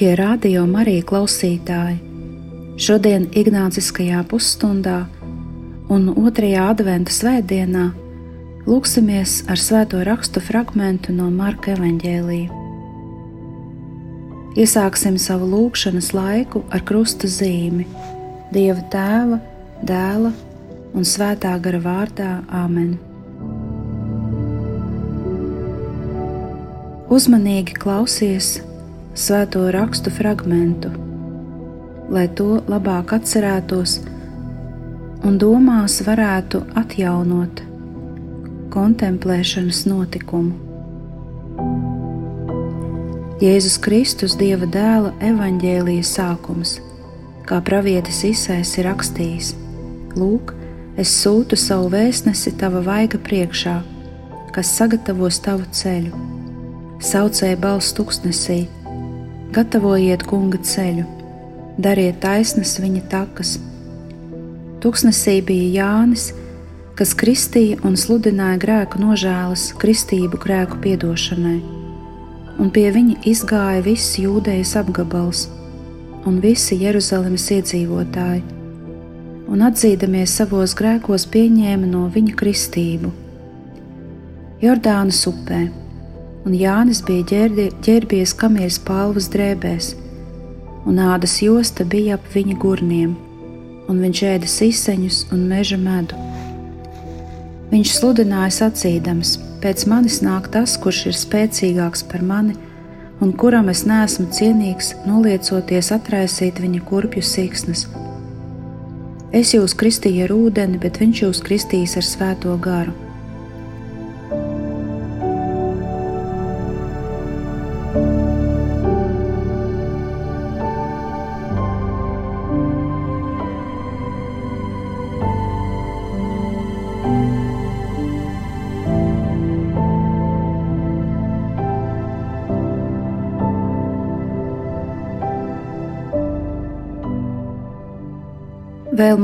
Darbie radio Marija klausītāji! Šodien Ignāciskajā pusstundā un otrajā adventa svētdienā lūksimies ar svēto rakstu fragmentu no Marka evaņģēlīja. Iesāksim savu lūgšanas laiku ar krusta zīmi Dieva tēva, dēla un svētā gara vārdā Āmen. Uzmanīgi klausies svēto rakstu fragmentu, lai to labāk atcerētos un domās varētu atjaunot kontemplēšanas notikumu. Jēzus Kristus, Dieva dēla evaņģēlijas sākums, kā pravietis Isais ir rakstījis: Lūk, es sūtu savu vēstnesi tava vaiga priekšā, kas sagatavos tavu ceļu. Saucēja balss tuksnesī, Gatavojiet kunga ceļu, dariet taisnas viņa takas. Tuksnesī bija Jānis, kas kristīja un sludināja grēku nožēlas, kristību grēku piedošanai, un pie viņa izgāja viss jūdejas apgabals un visi Jeruzalemes iedzīvotāji, un atzīdamies savos grēkos pieņēma no viņa kristību. Jordānas upē un Jānis bija ģērdi, ģērbies kamieļa palvas drēbēs, un ādas josta bija ap viņa gurniem, un viņš ēda siseņus un meža medu. Viņš sludināja sacīdams: Pēc manis nāk tas, kurš ir spēcīgāks par mani, un kuram es neesmu cienīgs, noliecoties atraisīt viņa kurpju siksnas. Es jūs kristīju ar ūdeni, bet viņš jūs kristīs ar svēto garu.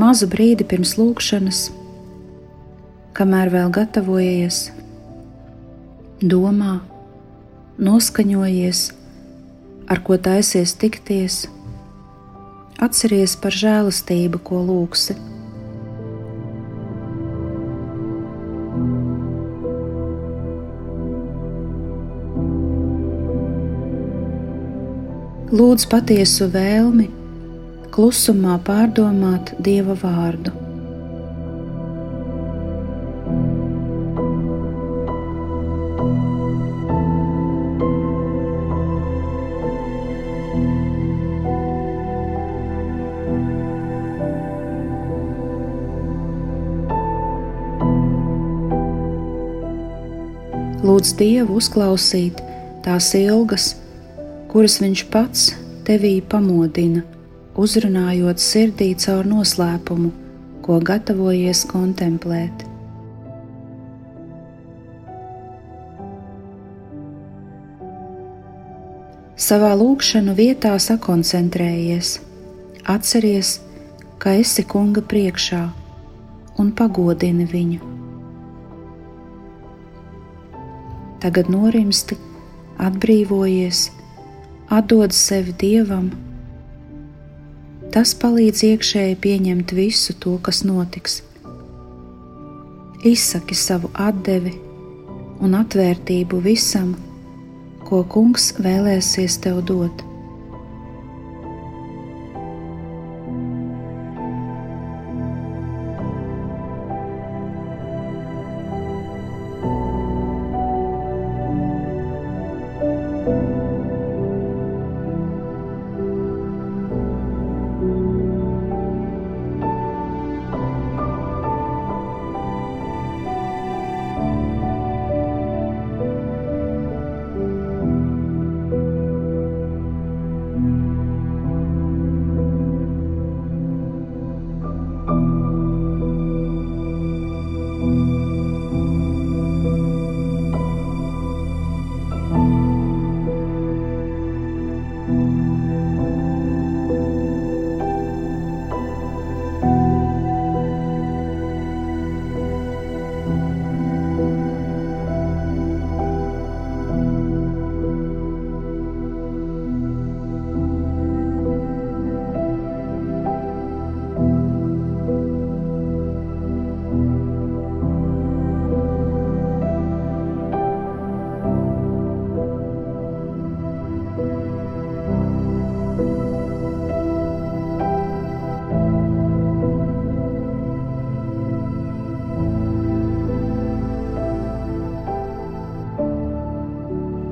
Mazu brīdi pirms lūkšanas, kamēr vēl gatavojies, domā, noskaņojies, ar ko taisies tikties, atceries par žēlastību, ko lūksi. Lūdzu patiesu vēlmi klusumā pārdomāt Dieva vārdu. Lūdz Dievu uzklausīt tās ilgas, kuras Viņš pats tevī pamodina uzrunājot sirdī caur noslēpumu, ko gatavojies kontemplēt. Savā lūkšanu vietā sakoncentrējies, atceries, ka esi kunga priekšā un pagodini viņu. Tagad norimsti, atbrīvojies, atdod sevi dievam Tas palīdz iekšēji pieņemt visu to, kas notiks. Izsaki savu atdevi un atvērtību visam, ko Kungs vēlēsies tev dot.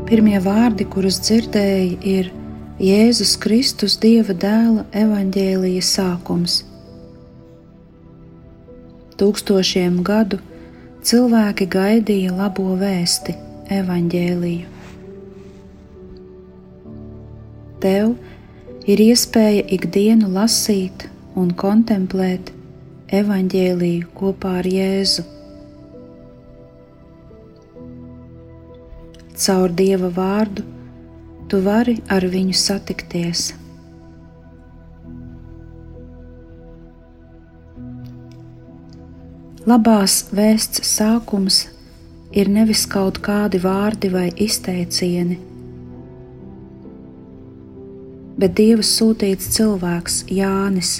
Pirmie vārdi, kurus dzirdēji, ir Jēzus Kristus, Dieva dēla evaņģēlīja sākums. Tūkstošiem gadu cilvēki gaidīja labo vēsti, evaņģēlīju. Tev ir iespēja ikdienu lasīt un kontemplēt evaņģēlīju kopā ar Jēzu. Caur Dieva vārdu tu vari ar viņu satikties. Labās vēsts sākums ir nevis kaut kādi vārdi vai izteicieni, bet Dieva sūtīts cilvēks Jānis,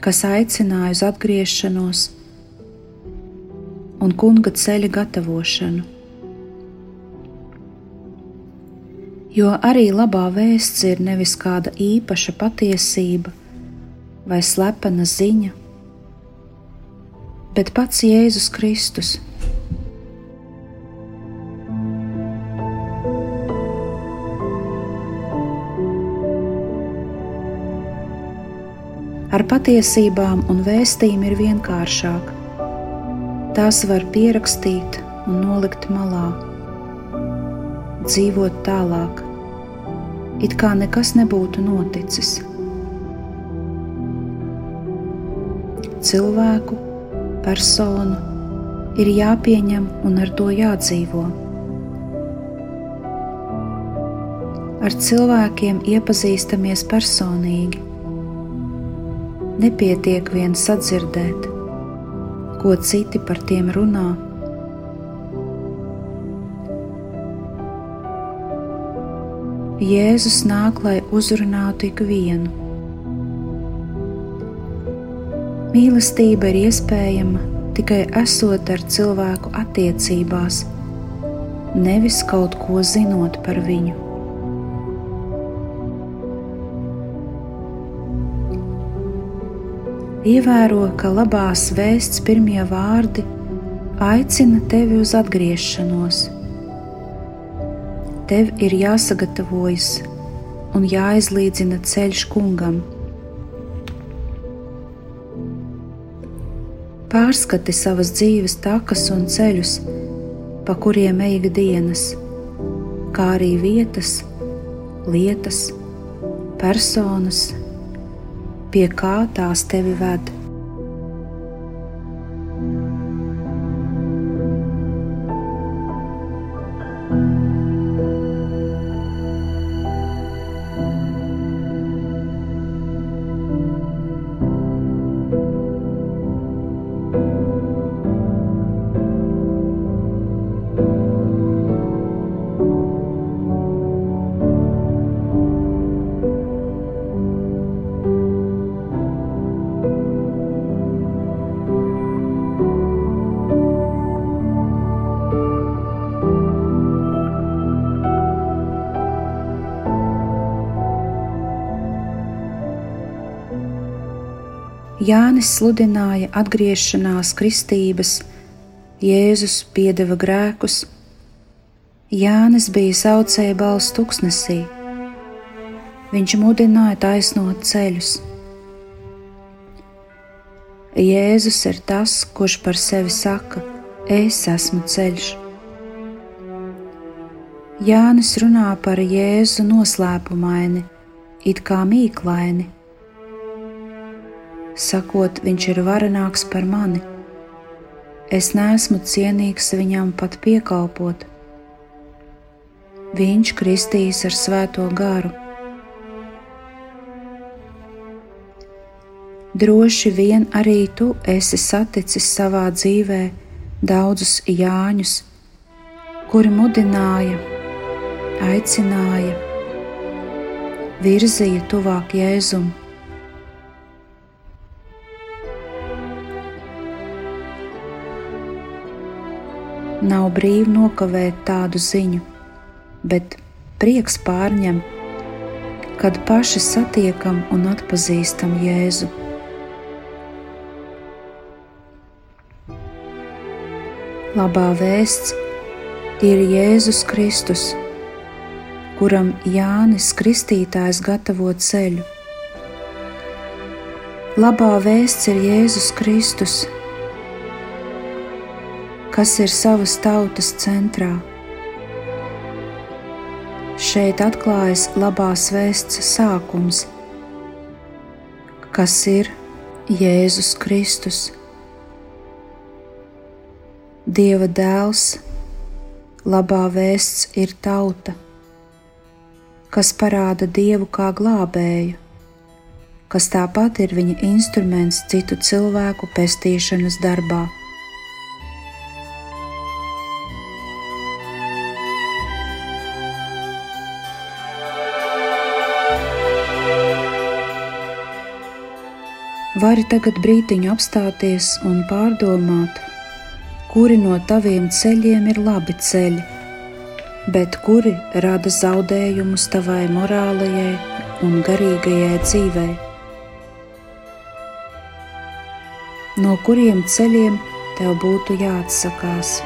kas aicināja uz atgriešanos un kunga ceļa gatavošanu. Jo arī labā vēsts ir nevis kāda īpaša patiesība vai slepena ziņa, bet pats Jēzus Kristus. Ar patiesībām un vēstījumu ir vienkāršāk Tās var pierakstīt un nolikt malā, dzīvot tālāk, it kā nekas nebūtu noticis. Cilvēku, personu ir jāpieņem un ar to jādzīvo. Ar cilvēkiem iepazīstamies personīgi. Nepietiek vien sadzirdēt, ko citi par tiem runā. Jēzus nāk, lai uzrunātu ikvienu. Mīlestība ir iespējama tikai esot ar cilvēku attiecībās, nevis kaut ko zinot par viņu. Ievēro, ka labās vēsts pirmie vārdi aicina tevi uz atgriešanos. Tev ir jāsagatavojas un jāizlīdzina ceļš kungam. Pārskati savas dzīves takas un ceļus, pa kuriem ej ikdienas, kā arī vietas, lietas, personas, pie kā tās tevi ved. Jānis sludināja atgriešanās kristības, Jēzus piedeva grēkus, Jānis bija saucēja balss tuksnesī, viņš mudināja taisnot ceļus. Jēzus ir tas, kurš par sevi saka: Es esmu ceļš. Jānis runā par Jēzu noslēpumaini, it kā mīklaini sakot, viņš ir varenāks par mani. Es neesmu cienīgs viņam pat piekalpot. Viņš kristīs ar svēto garu. Droši vien arī tu esi saticis savā dzīvē daudzus Jāņus, kuri mudināja, aicināja, virzīja tuvāk Jēzumam. Nav brīvi nokavēt tādu ziņu, bet prieks pārņem, kad paši satiekam un atpazīstam Jēzu. Labā vēsts ir Jēzus Kristus, kuram Jānis Kristītājs gatavo ceļu. Labā vēsts ir Jēzus Kristus, kas ir savas tautas centrā. Šeit atklājas labās vēsts sākums, kas ir Jēzus Kristus. Dieva dēls, labā vēsts ir tauta, kas parāda Dievu kā glābēju, kas tāpat ir viņa instruments citu cilvēku pestīšanas darbā. Vari tagad brītiņu apstāties un pārdomāt, kuri no taviem ceļiem ir labi ceļi, bet kuri rada zaudējumus tavai morālajai un garīgajai dzīvei. No kuriem ceļiem tev būtu jāatsakās?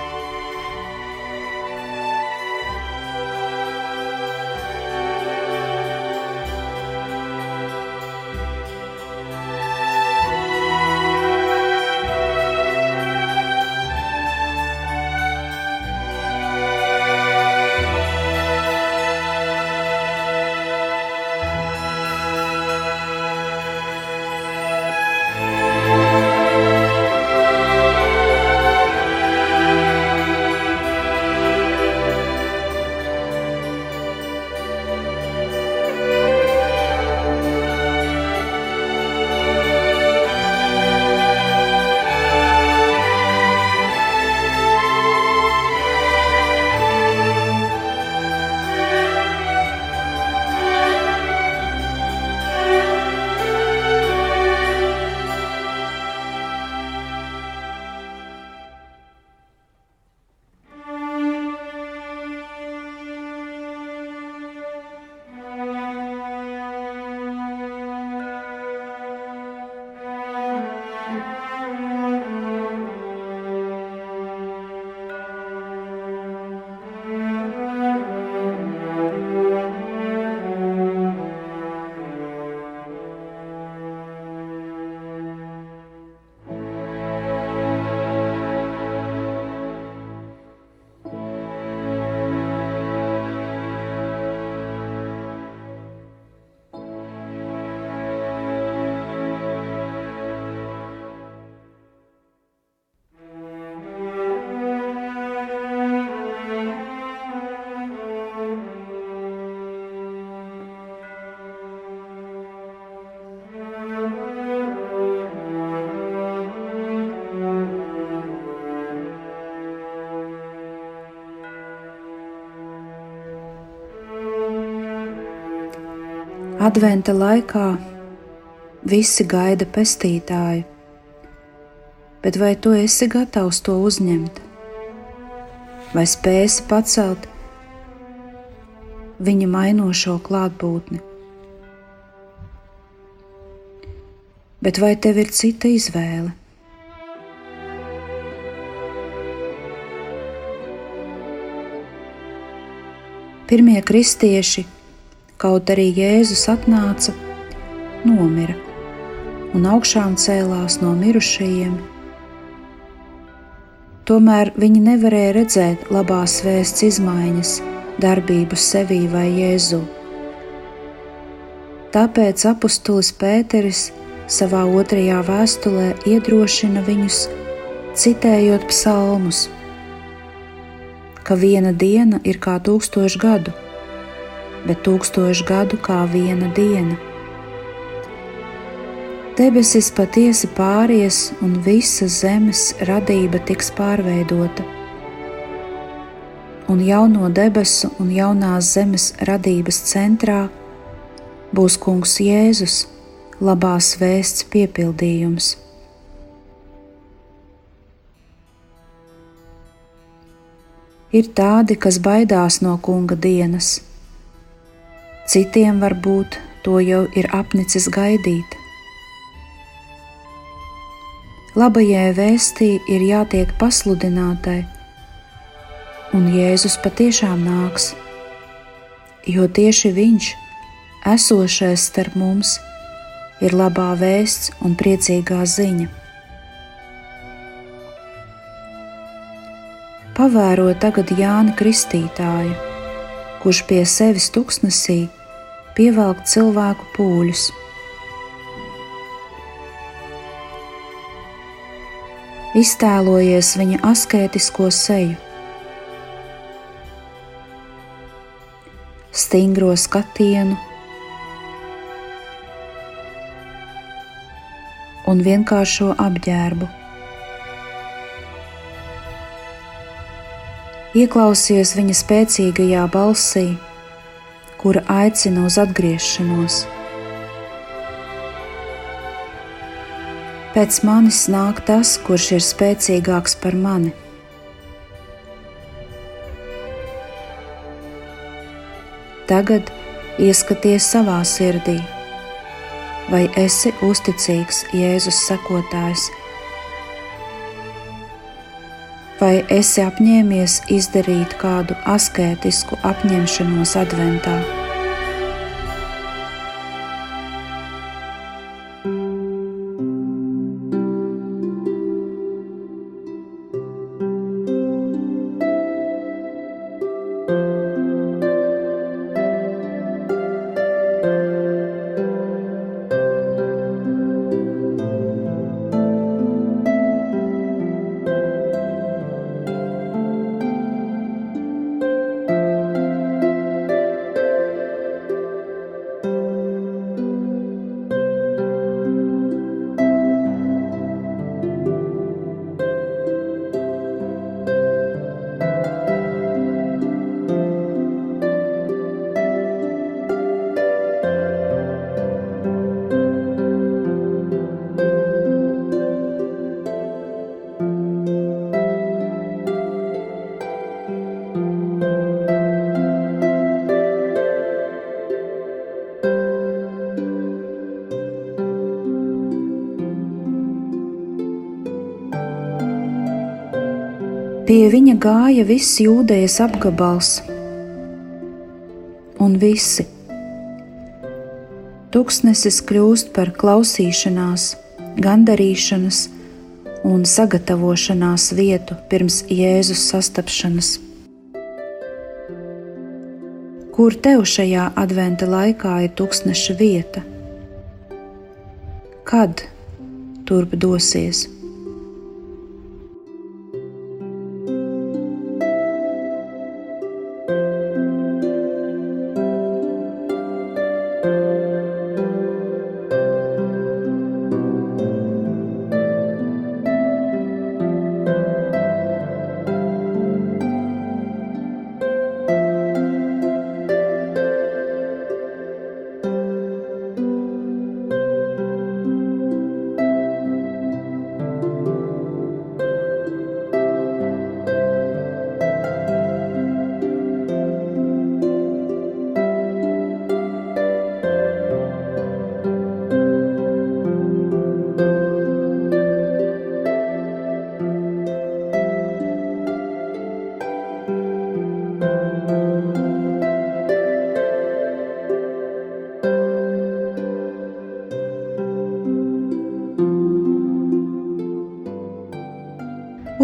Adventa laikā visi gaida pestītāju, bet vai tu esi gatavs to uzņemt? Vai spēsi pacelt viņa mainošo klātbūtni? Bet vai tev ir cita izvēle? Pirmie kristieši kaut arī Jēzus atnāca, nomira un augšām cēlās no mirušajiem. Tomēr viņi nevarēja redzēt labās vēsts izmaiņas, darbību sevī vai Jēzu. Tāpēc apustulis Pēteris savā otrajā vēstulē iedrošina viņus, citējot psalmus, ka viena diena ir kā tūkstoš gadu bet tūkstošu gadu kā viena diena. Debesis patiesi pāries, un visa zemes radība tiks pārveidota. Un jauno debesu un jaunās zemes radības centrā būs Kungs Jēzus, labās vēsts piepildījums. Ir tādi, kas baidās no Kunga dienas Citiem varbūt to jau ir apnicis gaidīt. Labajai vēstī ir jātiek pasludinātai, un Jēzus patiešām nāks, jo tieši Viņš, esošais starp mums, ir labā vēsts un priecīgā ziņa. Pavēro tagad Jāni Kristītāju, kurš pie sevis tuksnesī pievelk cilvēku pūļus. Iztēlojies viņa asketisko seju, stingro skatienu un vienkāršo apģērbu. Ieklausies viņa spēcīgajā balsī, kura aicina uz atgriešanos. Pēc manis nāk tas, kurš ir spēcīgāks par mani. Tagad ieskaties savā sirdī, vai esi uzticīgs Jēzus sekotājs, vai esi apņēmies izdarīt kādu askētisku apņemšanos adventā. Pie viņa gāja viss jūdejas apgabals un visi. Tuksnesis kļūst par klausīšanās, gandarīšanas un sagatavošanās vietu pirms Jēzus sastapšanas. Kur tev šajā adventa laikā ir tūkstneša vieta? Kad turp dosies?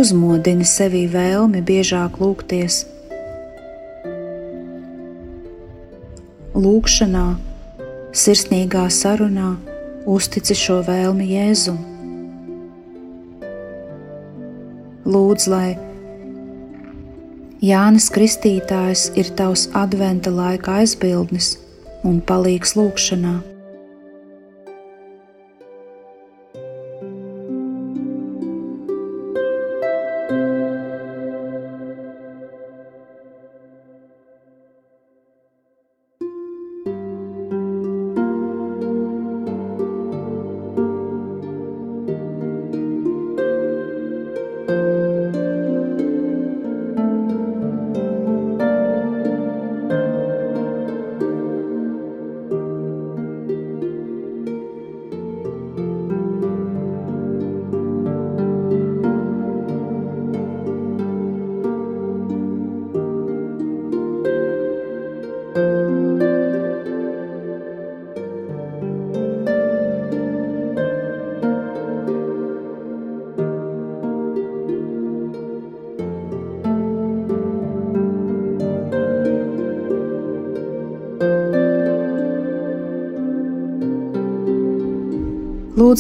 Uzmodini sevī vēlmi biežāk lūgties. Lūkšanā, sirsnīgā sarunā uztici šo vēlmi Jēzum. Lūdz, lai Jānis Kristītājs ir tavs adventa laika aizbildnis un palīgs lūkšanā.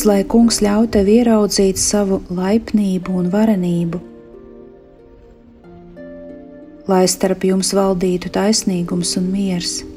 Lūdzu, lai kungs ļauj tev ieraudzīt savu laipnību un varenību, lai starp jums valdītu taisnīgums un miers.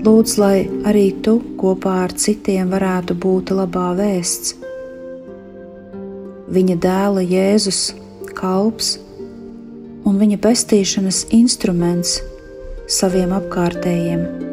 Lūdzu, lai arī tu kopā ar citiem varētu būt labā vēsts. Viņa dēla Jēzus kalps un viņa pestīšanas instruments saviem apkārtējiem.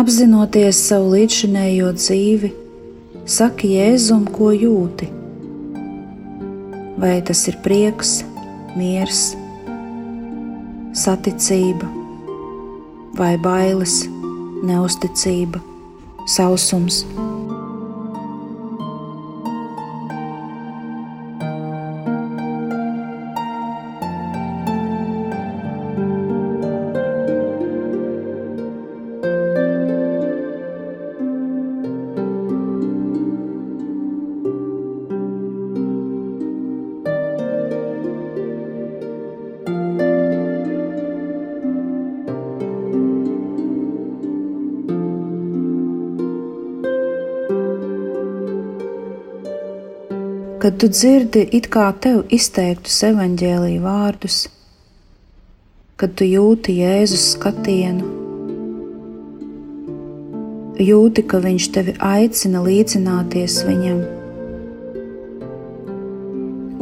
Apzinoties savu līdzšinējo dzīvi, saki Jēzum, ko jūti. Vai tas ir prieks, miers, saticība, vai bailes, neusticība, sausums. Kad tu dzirdi it kā tev izteiktus evaņģēlīju vārdus, kad tu jūti Jēzus skatienu, jūti, ka Viņš tevi aicina līdzināties Viņam.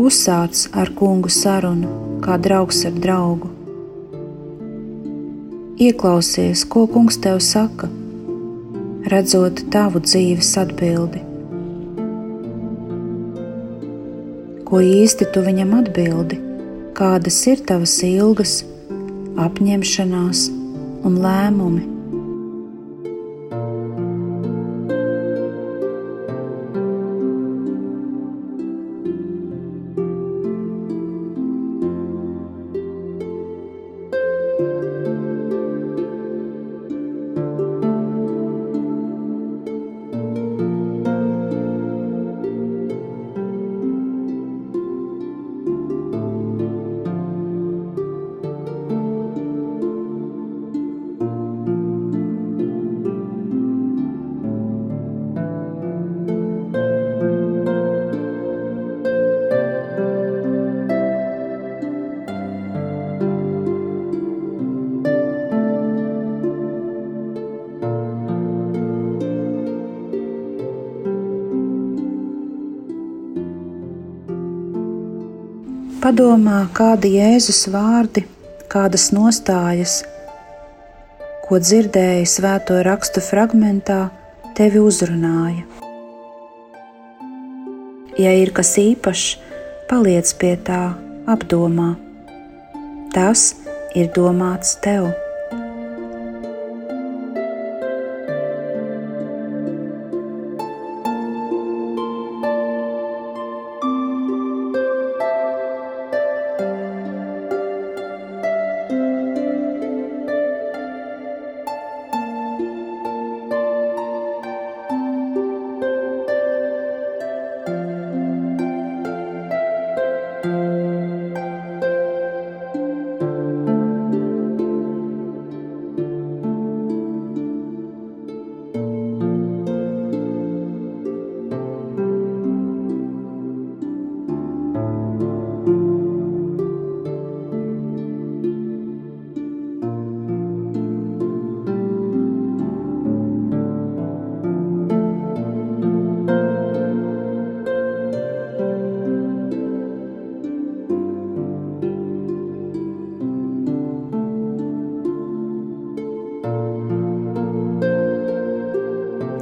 Uzsāc ar kungu sarunu, kā draugs ar draugu. Ieklausies, ko kungs tev saka, redzot tavu dzīves atbildi. Ko īsti tu viņam atbildi, kādas ir tavas ilgas, apņemšanās un lēmumi. Padomā, kādi Jēzus vārdi kādas nostājas, ko dzirdēji svēto rakstu fragmentā, tevi uzrunāja. Ja ir kas īpašs, paliec pie tā, apdomā. Tas ir domāts tev.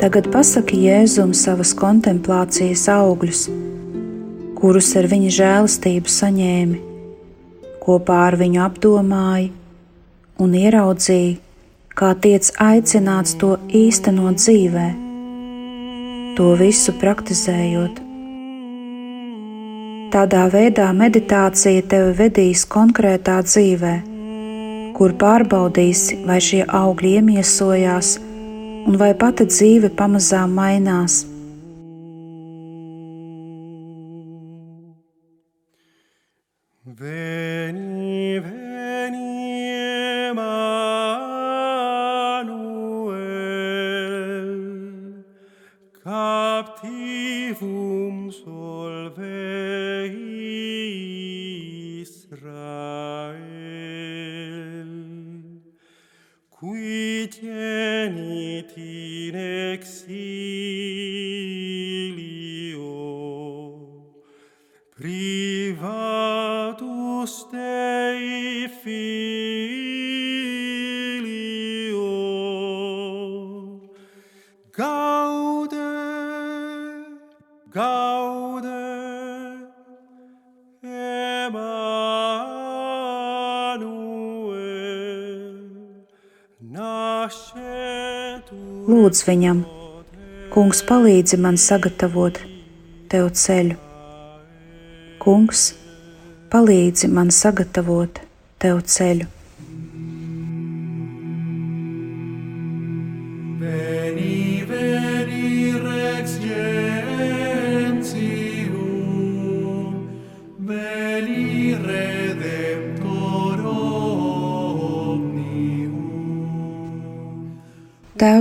Tagad pasaki Jēzum savas kontemplācijas augļus, kurus ar viņa žēlastību saņēmi, kopā ar viņu apdomāji un ieraudzīji, kā tiec aicināts to īstenot dzīvē, to visu praktizējot. Tādā veidā meditācija tevi vedīs konkrētā dzīvē, kur pārbaudīsi, vai šie augļi iemiesojās un vai pati dzīve pamazām mainās. Veni, Lūdz viņam, Kungs, palīdzi man sagatavot tev ceļu. Kungs, palīdzi man sagatavot tev ceļu.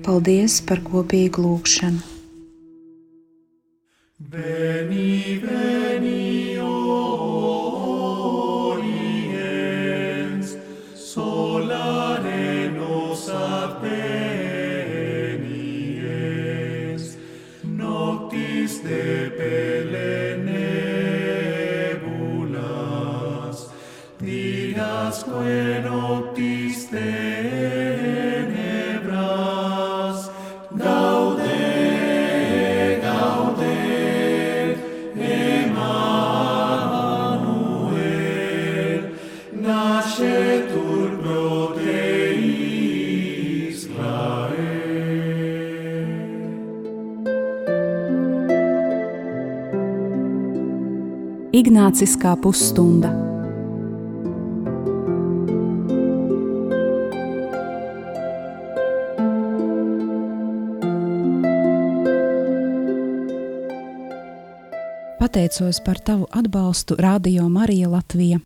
Paldies par kopīgu lūgšanu! Veni, veni, Ignāciskā pusstunda. Pateicos par tavu atbalstu Radio Marija Latvija.